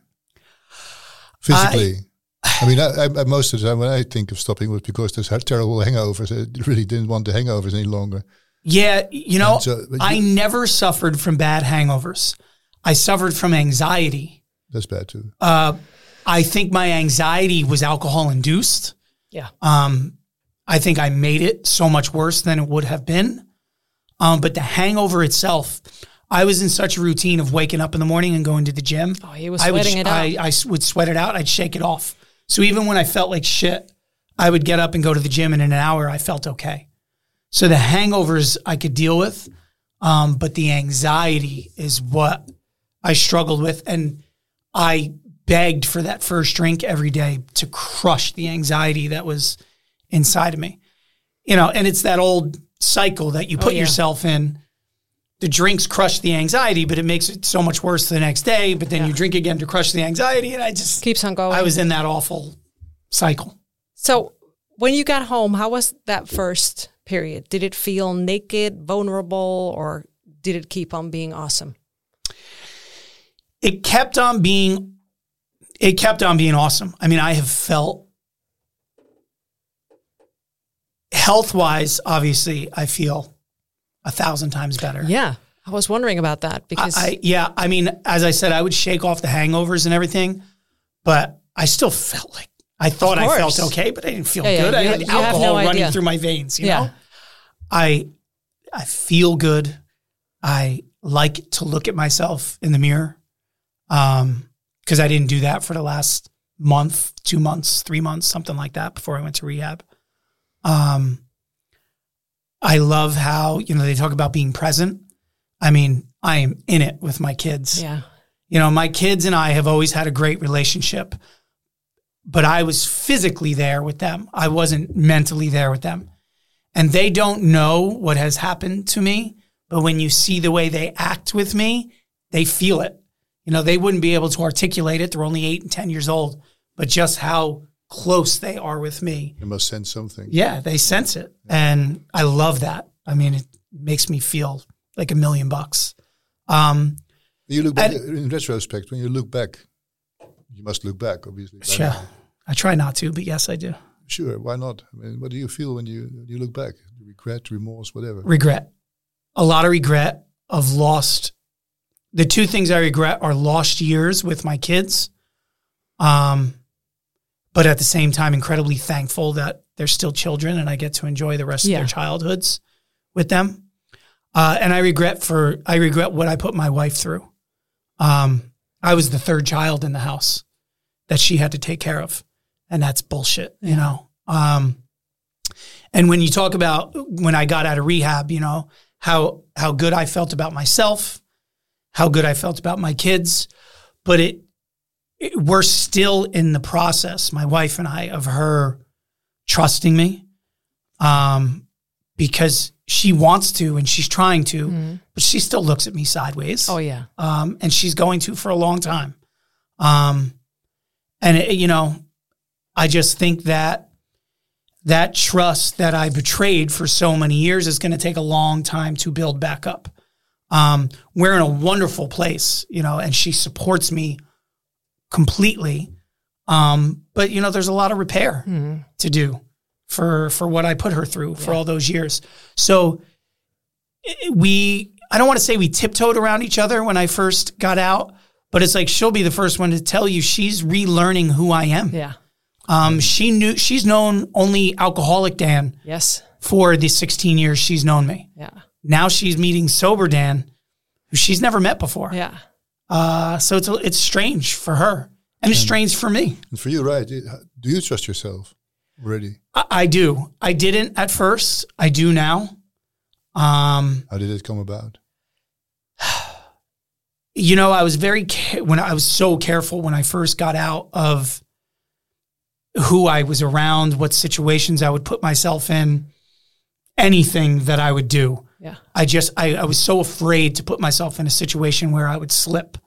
Physically. I, mean, I, I, most of the time when I think of stopping was because there's had terrible hangovers. I really didn't want the hangovers any longer. Yeah, you know, so- I you- never suffered from bad hangovers. I suffered from anxiety. That's bad too. Uh, I think my anxiety was alcohol induced. Yeah. Um, I think I made it so much worse than it would have been. Um, but the hangover itself, I was in such a routine of waking up in the morning and going to the gym. Oh, he was I would, sweating it out. I, I would sweat it out. I'd shake it off. So even when I felt like shit, I would get up and go to the gym, and in an hour, I felt okay. So the hangovers I could deal with, um, but the anxiety is what I struggled with, and I begged for that first drink every day to crush the anxiety that was inside of me. You know, and it's that old cycle that you oh, put yeah. yourself in. The drinks crush the anxiety, but it makes it so much worse the next day. But then you drink again to crush the anxiety, and I just Keeps on going. I was in that awful cycle. So when you got home, how was that first period? Did it feel naked, vulnerable, or did it keep on being awesome? it kept on being it kept on being awesome. I mean, I have felt health wise, obviously, I feel a thousand times better. Yeah. I was wondering about that because I, I yeah, I mean, as I said, I would shake off the hangovers and everything, but I still felt like I thought I felt okay, but I didn't feel Yeah, yeah, good. I had you alcohol no running idea. through my veins, you Yeah. know? I I feel good. I like to look at myself in the mirror. Um, because I didn't do that for the last month, two months, three months, something like that before I went to rehab. Um, I love how, you know, they talk about being present. I mean, I am in it with my kids. yeah. You know, my kids and I have always had a great relationship, but I was physically there with them. I wasn't mentally there with them. And they don't know what has happened to me, but when you see the way they act with me, they feel it. You know, they wouldn't be able to articulate it. They're only eight and 10 years old, but just how close they are with me. They must sense something. Yeah, they sense it. And I love that. I mean, it makes me feel like a million bucks. Um, You look back And- in retrospect. When you look back, you must look back, obviously. Yeah, now. I try not to, but yes, I do. Sure. Why not? I mean, what do you feel when you when you look back? Regret, remorse, whatever. Regret. A lot of regret of lost. The two things I regret are lost years with my kids. Um, but at the same time, incredibly thankful that they're still children and I get to enjoy the rest Yeah. of their childhoods with them. Uh, and I regret for I regret what I put my wife through. Um, I was the third child in the house that she had to take care of, and that's bullshit, you know. Um, and when you talk about when I got out of rehab, you know how how good I felt about myself, how good I felt about my kids, but it, it we're still in the process, my wife and I, of her trusting me, um, because she wants to and she's trying to, but she still looks at me sideways. Oh yeah. um, and she's going to for a long time. Um, and it, you know, I just think that that trust that I betrayed for so many years is going to take a long time to build back up. Um, we're in a wonderful place, you know, and she supports me completely. Um, but you know, there's a lot of repair to do for for what I put her through for all those years. So we I don't want to say we tiptoed around each other when I first got out, but it's like she'll be the first one to tell you she's relearning who I am. Yeah. Um, she knew she's known only alcoholic Dan Yes. for the 16 years she's known me. Yeah. Now she's meeting sober Dan, who she's never met before. Yeah. Uh, so it's it's strange for her, and it's strange for me. And for you, right? Do you trust yourself already? I, I do. I didn't at first. I do now. Um, How did it come about? you know, I was very when I was so careful when I first got out of who I was around, what situations I would put myself in, anything that I would do. Yeah. I just I, I was so afraid to put myself in a situation where I would slip.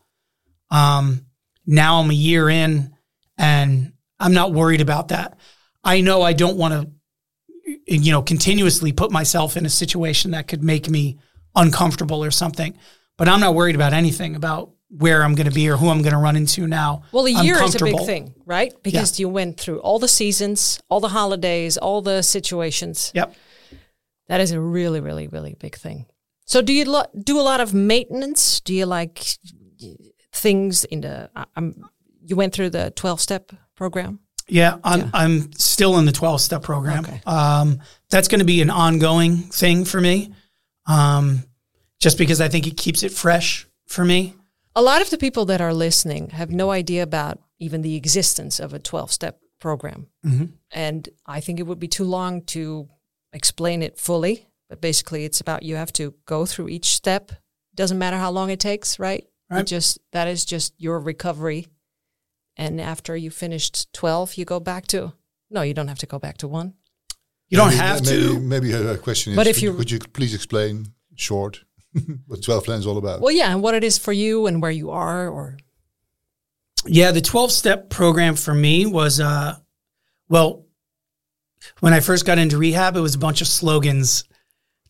Um, now I'm a year in, and I'm not worried about that. I know I don't want to, you know, continuously put myself in a situation that could make me uncomfortable or something. But I'm not worried about anything about where I'm going to be or who I'm going to run into now. Well, a year is a big thing, right? Because you went through all the seasons, all the holidays, all the situations. Yep. That is a really, really, really big thing. So, do you lo- do a lot of maintenance? Do you like things in the? I- I'm. You went through the twelve step program. Yeah, I'm I'm still in the 12 step program. Okay. Um, that's going to be an ongoing thing for me, um, just because I think it keeps it fresh for me. A lot of the people that are listening have no idea about even the existence of a 12 step program. And I think it would be too long to explain it fully. But basically, it's about you have to go through each step. Doesn't matter how long it takes, right? You Right. just that is just your recovery. And after you finished 12, you go back to no, you don't have to go back to one. You don't Maybe- have maybe, to. Maybe a question is, But if could, you- could you please explain short what 12 plan is all about? Well, yeah, and what it is for you and where you are, or Yeah, the 12 step program for me was, uh, well, when I first got into rehab, it was a bunch of slogans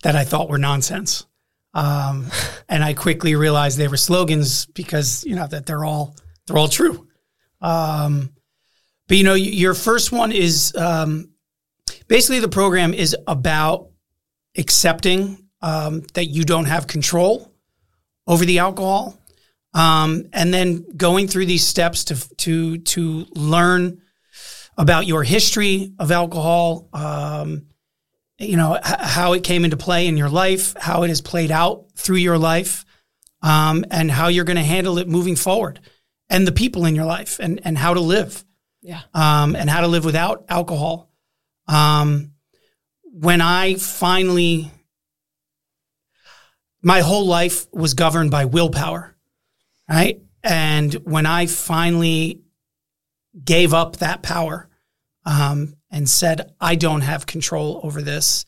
that I thought were nonsense. Um, and I quickly realized they were slogans because, you know, that they're all, they're all true. Um, but you know, your first one is, um, basically the program is about accepting, um, that you don't have control over the alcohol um, and then going through these steps to to to learn about your history of alcohol, um, you know h- how it came into play in your life, how it has played out through your life, um, and how you're going to handle it moving forward, and the people in your life, and and how to live, yeah, um, and how to live without alcohol. Um, when I finally, my whole life was governed by willpower right? And when I finally gave up that power um, and said, I don't have control over this,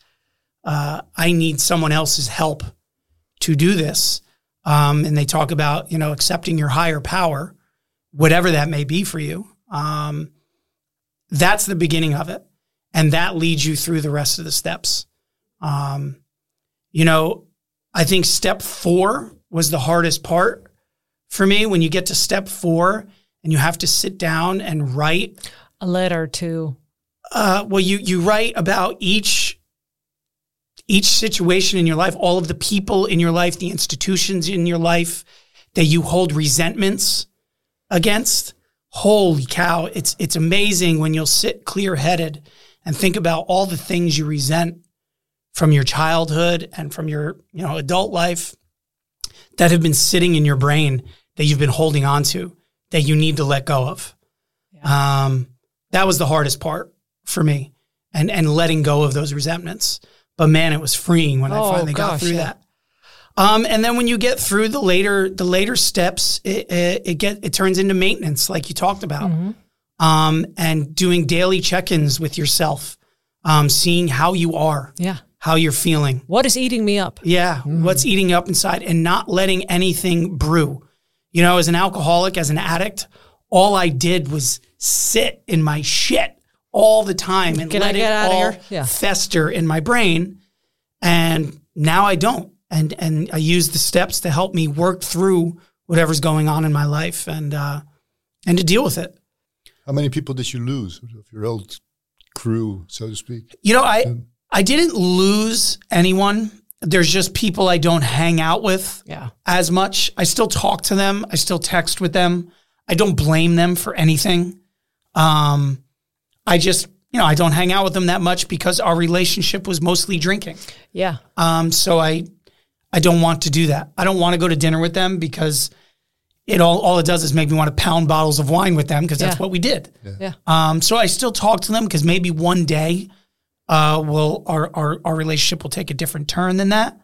uh, I need someone else's help to do this. Um, and they talk about, you know, accepting your higher power, whatever that may be for you. Um, that's the beginning of it. And that leads you through the rest of the steps. Um, you know, I think step four was the hardest part for me when you get to step four and you have to sit down and write a letter to uh, well you you write about each each situation in your life all of the people in your life the institutions in your life that you hold resentments against. Holy cow it's it's amazing when you'll sit clear-headed and think about all the things you resent from your childhood and from your you know adult life that have been sitting in your brain that you've been holding on to that you need to let go of. Um, that was the hardest part for me and, and letting go of those resentments. But man, it was freeing when I Oh, finally got through yeah. that. Um, and then when you get through the later the later steps, it, it, it get it turns into maintenance, like you talked about, um, and doing daily check-ins with yourself, um, seeing how you are, Yeah. how you're feeling. What is eating me up? Yeah, what's eating up inside and not letting anything brew. You know, as an alcoholic, as an addict, all I did was sit in my shit all the time and Can I let get it out of all here? Yeah. fester in my brain. And now I don't. And and I use the steps to help me work through whatever's going on in my life and uh, and to deal with it. How many people did you lose of your old crew, so to speak? You know, I I didn't lose anyone. There's just people I don't hang out with. Yeah. as much. I still talk to them. I still text with them. I don't blame them for anything. Um, I just, you know, I don't hang out with them that much because our relationship was mostly drinking. Yeah. Um, so I, I don't want to do that. I don't want to go to dinner with them because it all, all it does is make me want to pound bottles of wine with them because that's Yeah. what we did. Yeah. Um, so I still talk to them because maybe one day, uh, will our, our our relationship will take a different turn than that.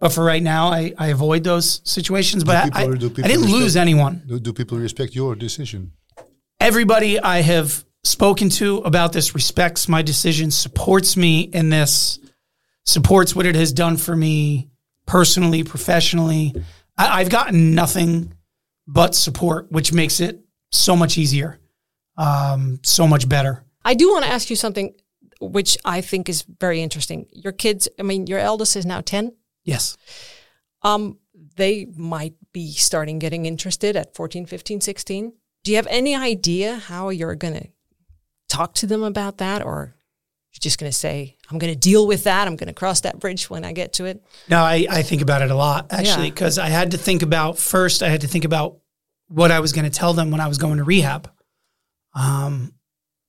But for right now, I, I avoid those situations. But people- I, I, do people I didn't lose anyone. Do, do people respect your decision? Everybody I have spoken to about this respects my decision, supports me in this, supports what it has done for me personally, professionally. I, I've gotten nothing but support, which makes it so much easier, um, so much better. I do want to ask you something which I think is very interesting. Your kids, I mean, your eldest is now 10. Yes. Um, they might be starting getting interested at 14, 15, 16. Do you have any idea how you're going to talk to them about that? Or you're just going to say, I'm going to deal with that. I'm going to cross that bridge when I get to it? No, I, I think about it a lot actually Yeah. because I had to think about first. I had to think about what I was going to tell them when I was going to rehab. Um,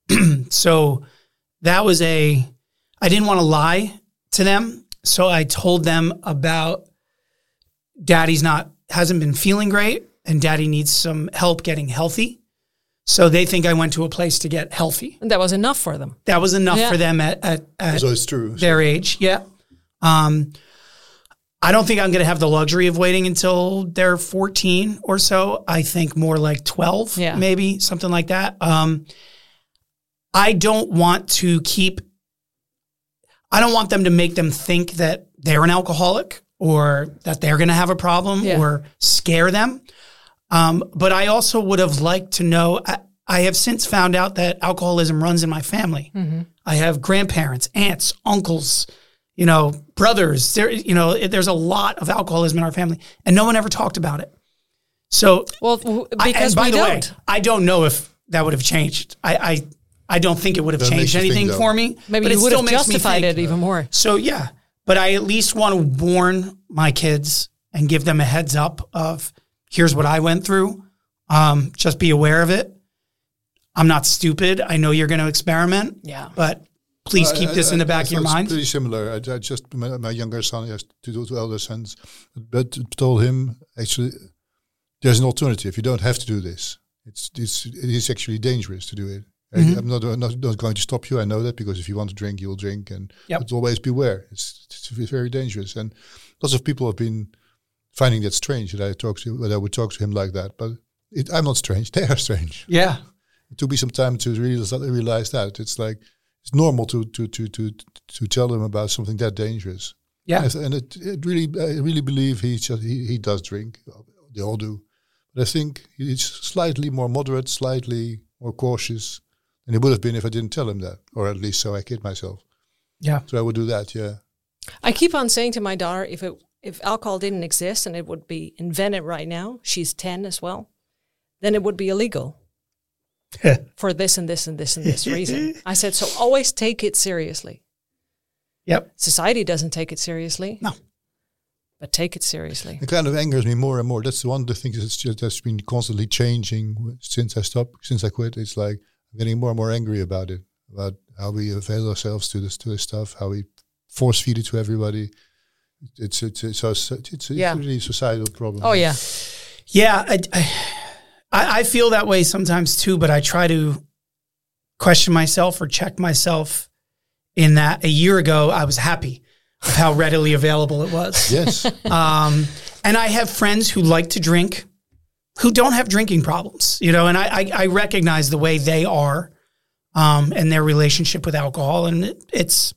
so that was a. I didn't want to lie to them, so I told them about Daddy's not hasn't been feeling great, and Daddy needs some help getting healthy. So they think I went to a place to get healthy. And that was enough for them. That was enough Yeah. for them at, at, at So it's true. their age. Yeah. Um, I don't think I'm going to have the luxury of waiting until they're 14 or so. I think more like 12, Yeah. maybe something like that. Um, I don't want to keep, I don't want them to make them think that they're an alcoholic or that they're going to have a problem Yeah. or scare them. Um, but I also would have liked to know. I, I have since found out that alcoholism runs in my family. I have grandparents, aunts, uncles, you know, brothers. There, you know, it, there's a lot of alcoholism in our family, and no one ever talked about it. So, Well, I- because and by we the don't. way, I don't know if that would have changed. I, I, I don't think it would have That changed anything for me. Maybe but you it would still have justified it even more. So yeah, but I at least want to warn my kids and give them a heads up of here's what I went through. Um, just be aware of it. I'm not stupid. I know you're going to experiment. Yeah. But please keep I- this I- in the I back of your thought it's mind. Pretty similar. I, I just my, my younger son has two, two elder sons, but told him actually there's an alternative. You don't have to do this. It's it's it is actually dangerous to do it. Mm-hmm. I'm not, I'm not not going to stop you. I know that because if you want to drink, you'll drink, and Yep. but always beware. It's, it's very dangerous, and lots of people have been finding that strange that I talk to that I would talk to him like that. But it, I'm not strange. They are strange. Yeah. It took me some time to realize, realize that it's like it's normal to to to to to tell them about something that dangerous. Yeah. And it, and it, it really, I really believe he just he, he does drink. They all do, but I think he's slightly more moderate, slightly more cautious than he would have been if I didn't tell him that, or at least so I kid myself. Yeah. So I would do that. Yeah. I keep on saying to my daughter, if it if alcohol didn't exist and it would be invented right now, she's ten as well, then it would be illegal for this and this and this and this reason. I said, so always take it seriously. Yep. Society doesn't take it seriously. No. But take it seriously. It kind of angers me more and more. That's one of the things that's just that's been constantly changing since I stopped, since I quit. It's like I'm getting more and more angry about it, about how we avail ourselves to this to this stuff, how we force feed it to everybody. It's it's it's it's, it's, it's Yeah. really a societal problem. Oh yeah. Yeah. I, I, I feel that way sometimes too, but I try to question myself or check myself in that a year ago I was happy. of how readily available it was. Yes. Um, and I have friends who like to drink who don't have drinking problems, you know, and I, I, I recognize the way they are um, and their relationship with alcohol. And it, it's,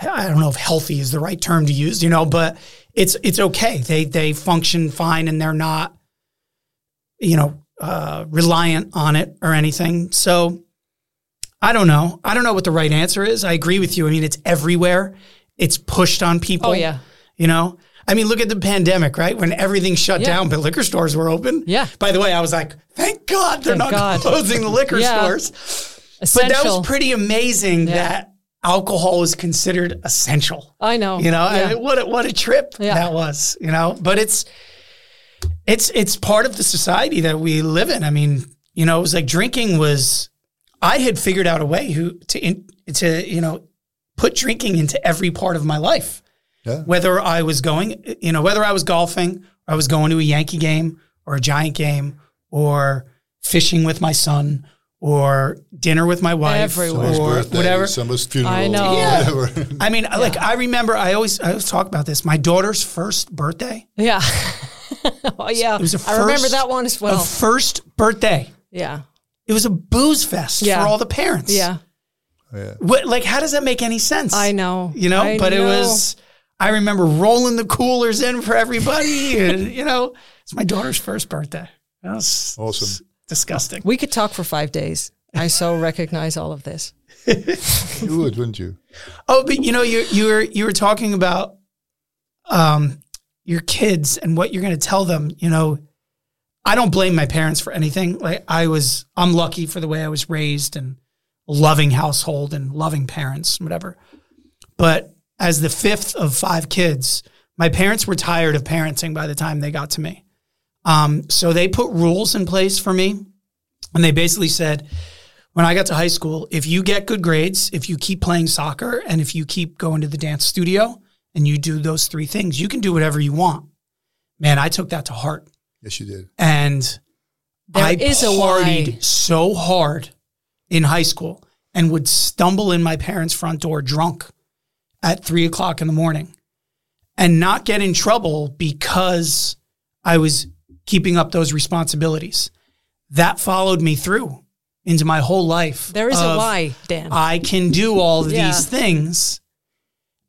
I don't know if healthy is the right term to use, you know, but it's, it's okay. They, they function fine and they're not, you know, uh, reliant on it or anything. So I don't know. I don't know what the right answer is. I agree with you. I mean, it's everywhere. It's pushed on people. Oh, yeah. You know, I mean, look at the pandemic, right? When everything shut Yeah. down, but liquor stores were open. Yeah. By the way, I was like, thank God they're Thank not God. closing the liquor Yeah. stores. But that was pretty amazing Yeah. that alcohol is considered essential. I know. You know, Yeah. what a, what a trip that was. You know, but it's it's it's part of the society that we live in. I mean, you know, it was like drinking was. I had figured out a way who to in, to you know put drinking into every part of my life. Yeah. Whether I was going, you know, whether I was golfing, I was going to a Yankee game or a Giant game, or fishing with my son, or dinner with my wife, Everywhere. Or birthday, whatever. someone's funeral. I know. Yeah. whatever. I mean, like I remember, I always I always talk about this. My daughter's first birthday. Yeah. oh, yeah. It was a I remember that one as well. A well. first birthday. yeah. It was a booze fest Yeah. for all the parents. Yeah. yeah. What, like, how does that make any sense? I know. You know, I but it was. I remember rolling the coolers in for everybody, and you know, it's my daughter's first birthday. That was Awesome. s- disgusting. We could talk for five days. I so recognize all of this. You would, wouldn't you? Oh, but you know, you you were you were talking about um your kids and what you're going to tell them. You know, I don't blame my parents for anything. Like I was, I'm lucky for the way I was raised and loving household and loving parents, whatever. But as the fifth of five kids, my parents were tired of parenting by the time they got to me. Um, so they put rules in place for me, and they basically said, when I got to high school, if you get good grades, if you keep playing soccer, and if you keep going to the dance studio, and you do those three things, you can do whatever you want. Man, I took that to heart, Yes, you did. and There I is a partied why. so hard in high school and would stumble in my parents' front door drunk at three o'clock in the morning and not get in trouble because I was keeping up those responsibilities. That followed me through into my whole life. There is a why, Dan. I can do all Yeah. these things.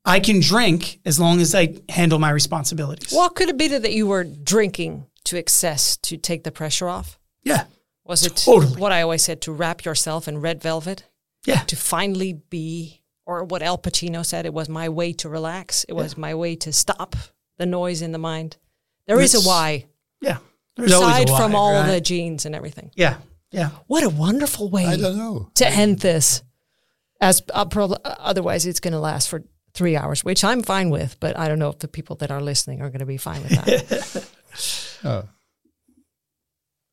I can drink as long as I handle my responsibilities. what could it be that you were drinking to excess to take the pressure off? Yeah. Was it Totally. what I always said to wrap yourself in red velvet? Yeah. To finally be, or what Al Pacino said, it was my way to relax. It was my way to stop the noise in the mind. There is a why, Yeah. There's always a aside from why, all right? the genes and everything. Yeah. Yeah. What a wonderful way I don't know. to end this. As uh, prob- otherwise, it's going to last for three hours, which I'm fine with. But I don't know if the people that are listening are going to be fine with that. Oh.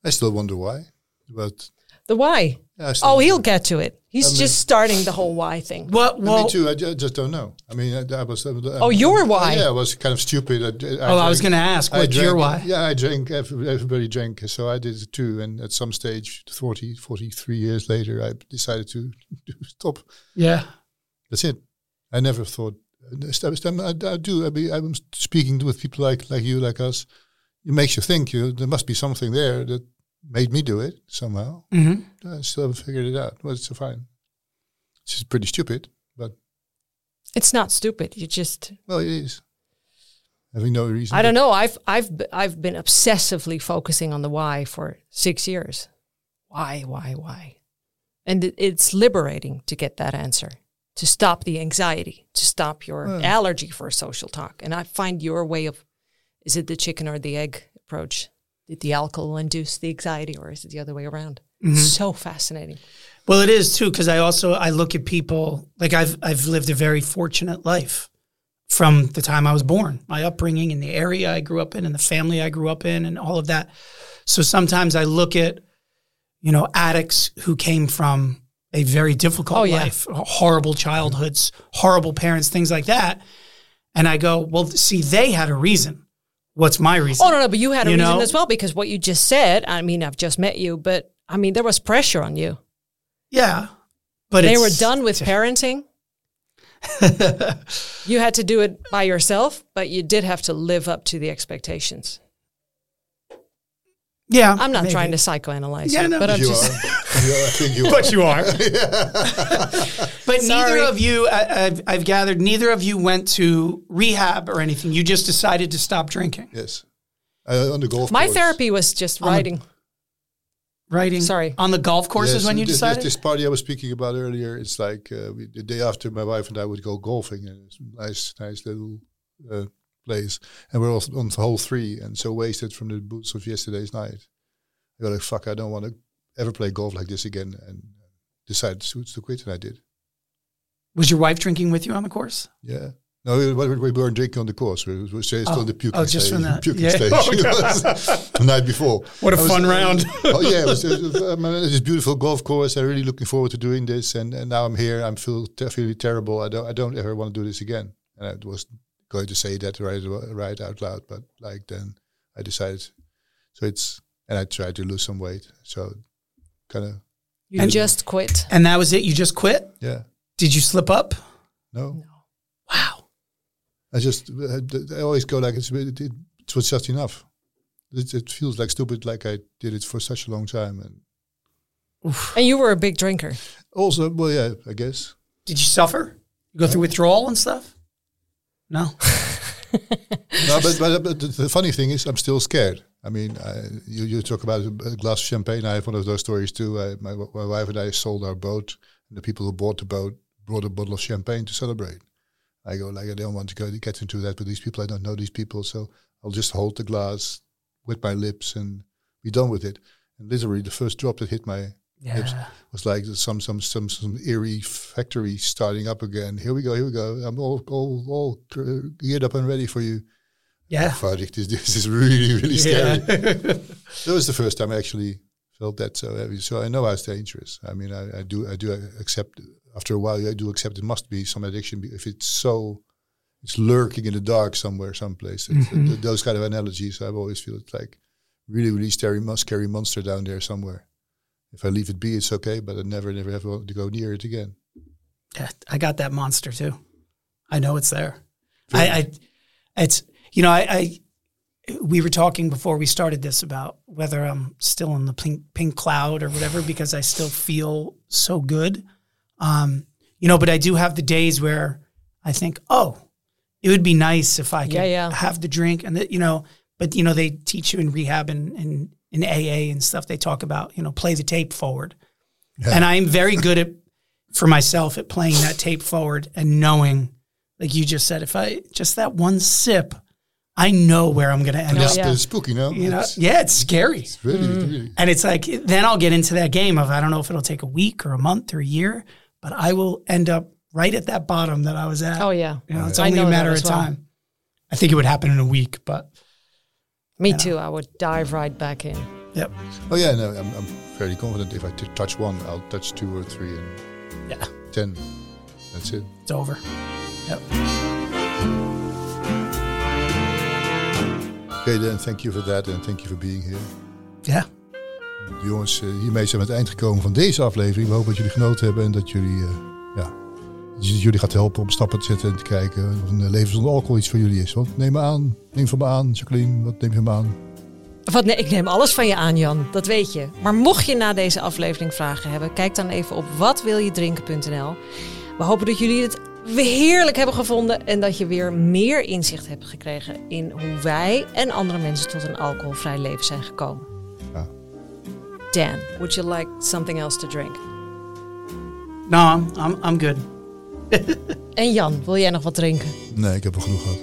I still wonder why. But the why? yeah, Oh, wonder. he'll get to it. He's I mean- just starting the whole why thing. Well, well Me too. I ju- just don't know. I mean, I, I was. Uh, uh, oh, your uh, why? Yeah, I was kind of stupid. I, Oh, I was going to ask, I what's your drank- why? Yeah, I drank. Everybody drank, so I did it too. And at some stage, 40, 43 years later, I decided to, to stop. Yeah. That's it. I never thought. Step, step, I, I do. I mean, I'm speaking with people like like you, like us. It makes you think. You there must be something there that made me do it somehow. hmm I still haven't figured it out. Well, it's fine. It's just pretty stupid, but It's not stupid. You just well, it is. Having no reason. I don't know. I've I've I've been obsessively focusing on the why for six years. Why, why, why? And it, it's liberating to get that answer, to stop the anxiety, to stop your allergy for social talk. And I find your way of, is it the chicken or the egg approach? Did the alcohol induce the anxiety, or is it the other way around? Mm-hmm. So fascinating. Well, it is too because I also I look at people like I've I've lived a very fortunate life from the time I was born. My upbringing in the area I grew up in and the family I grew up in and all of that. So sometimes I look at you know addicts who came from a very difficult Oh, yeah. life, horrible childhoods, horrible parents, things like that, and I go, well, see, they had a reason. What's my oh, reason? Oh no, no, but you had a You reason know? as well because what you just said. I mean, I've just met you, but I mean, there was pressure on you. Yeah, but they were done with parenting. You had to do it by yourself, but you did have to live up to the expectations. Yeah, I'm not maybe. trying to psychoanalyze Yeah, you, no. but I'm You just are. Yeah, I think you are. But you are. but Sorry. neither of you, I, I've, I've gathered, neither of you went to rehab or anything. You just decided to stop drinking. Yes. Uh, on the golf my course. therapy was just On the- writing. Writing. Sorry. On the golf courses Yes, when you this, decided? This, this party I was speaking about earlier, it's like uh, we, the day after my wife and I would go golfing, and it's a nice, nice little uh, place, and we're all on the hole three, and so wasted from the boots of yesterday's night. I go like, fuck, I don't want to ever play golf like this again, and decided to, to quit, and I did. Was your wife drinking with you on the course? Yeah. No, we, we we weren't drinking on the course. We were still Oh. the puking Oh, just stage. from that. Puking Yeah. stage. Oh, It the night before. What a was- fun round. oh yeah, it was, it was, this beautiful golf course. I'm really looking forward to doing this, and, and now I'm here. I'm feel te- feeling terrible. I don't I don't ever want to do this again. And I was going to say that right right out loud, but like then I decided. So it's and I tried to lose some weight. So kind of You And- just quit. And that was it? You just quit? yeah. Did you slip up? No, Wow. I just I always go like it's it, it, it was just enough. It, it feels like stupid, like I did it for such a long time, and And you were a big drinker. also well yeah I guess Did you suffer? You go through withdrawal and stuff? No. no, but, but, but the, funny thing is, I'm still scared. I mean, I, you, you talk about a glass of champagne. I have one of those stories too. I, my, my wife and I sold our boat, and the people who bought the boat brought a bottle of champagne to celebrate. I go like, I don't want to go get into that with these people. I don't know these people, so I'll just hold the glass with my lips and be done with it. And literally, the first drop that hit my Yeah. was like some some some some eerie factory starting up again. Here we go, here we go. I'm all all all geared up and ready for you. Yeah. Verdict is this is really really scary. Yeah. that was the first time I actually felt that so heavy. So I know how it's dangerous. I mean, I, I do I do accept after a while. I do accept it must be some addiction if it's so it's lurking in the dark somewhere, someplace. It's- Mhm. th- those kind of analogies, I've always feel it's like really really scary, scary monster down there somewhere. If I leave it be, it's okay, but I never never ever want to go near it again. Yeah, I got that monster too. I know it's there. I, I, it's you know, I, I, we were talking before we started this about whether I'm still in the pink, pink cloud or whatever because I still feel so good. Um, you know, but I do have the days where I think, oh, it would be nice if I could Yeah, yeah. have the drink and that, you know, but you know, they teach you in rehab and, and in AA and stuff, they talk about, you know, play the tape forward. And I'm very good at for myself at playing that tape forward and knowing, like you just said, if I just that one sip, I know where I'm going to end And up. it's, yeah. it's spooky, no? You know, It's, yeah, it's scary. it's really, mm. really. And it's like, then I'll get into that game of I don't know if it'll take a week or a month or a year, but I will end up right at that bottom that I was at. Oh yeah. You know, it's I only know a matter of well. time. I think it would happen in a week, but Me too. I would dive right back in. yep. Oh yeah, no, I'm, I'm fairly confident. If I t- touch one, I'll touch two or three and Yeah, ten. That's it. it's over. Yep. Oké, dan thank you for that and thank you for being here. Ja. Jongens, eh, hiermee zijn we aan het eind gekomen van deze aflevering. We hopen dat jullie genoten hebben en dat jullie, eh, ja, jullie gaat helpen om stappen te zetten en te kijken of een leven zonder alcohol iets voor jullie is. Want neem me aan, neem van me aan, Jacqueline, wat neem je van me aan? Wat, nee, ik neem alles van je aan, Jan. Dat weet je. Maar mocht je na deze aflevering vragen hebben, kijk dan even op watwiljedrinken.nl. We hopen dat jullie het heerlijk hebben gevonden en dat je weer meer inzicht hebt gekregen in hoe wij en andere mensen tot een alcoholvrij leven zijn gekomen. Ja. Dan, would you like something else to drink? No, I'm, I'm good. En Jan, wil jij nog wat drinken? Nee, ik heb er genoeg gehad.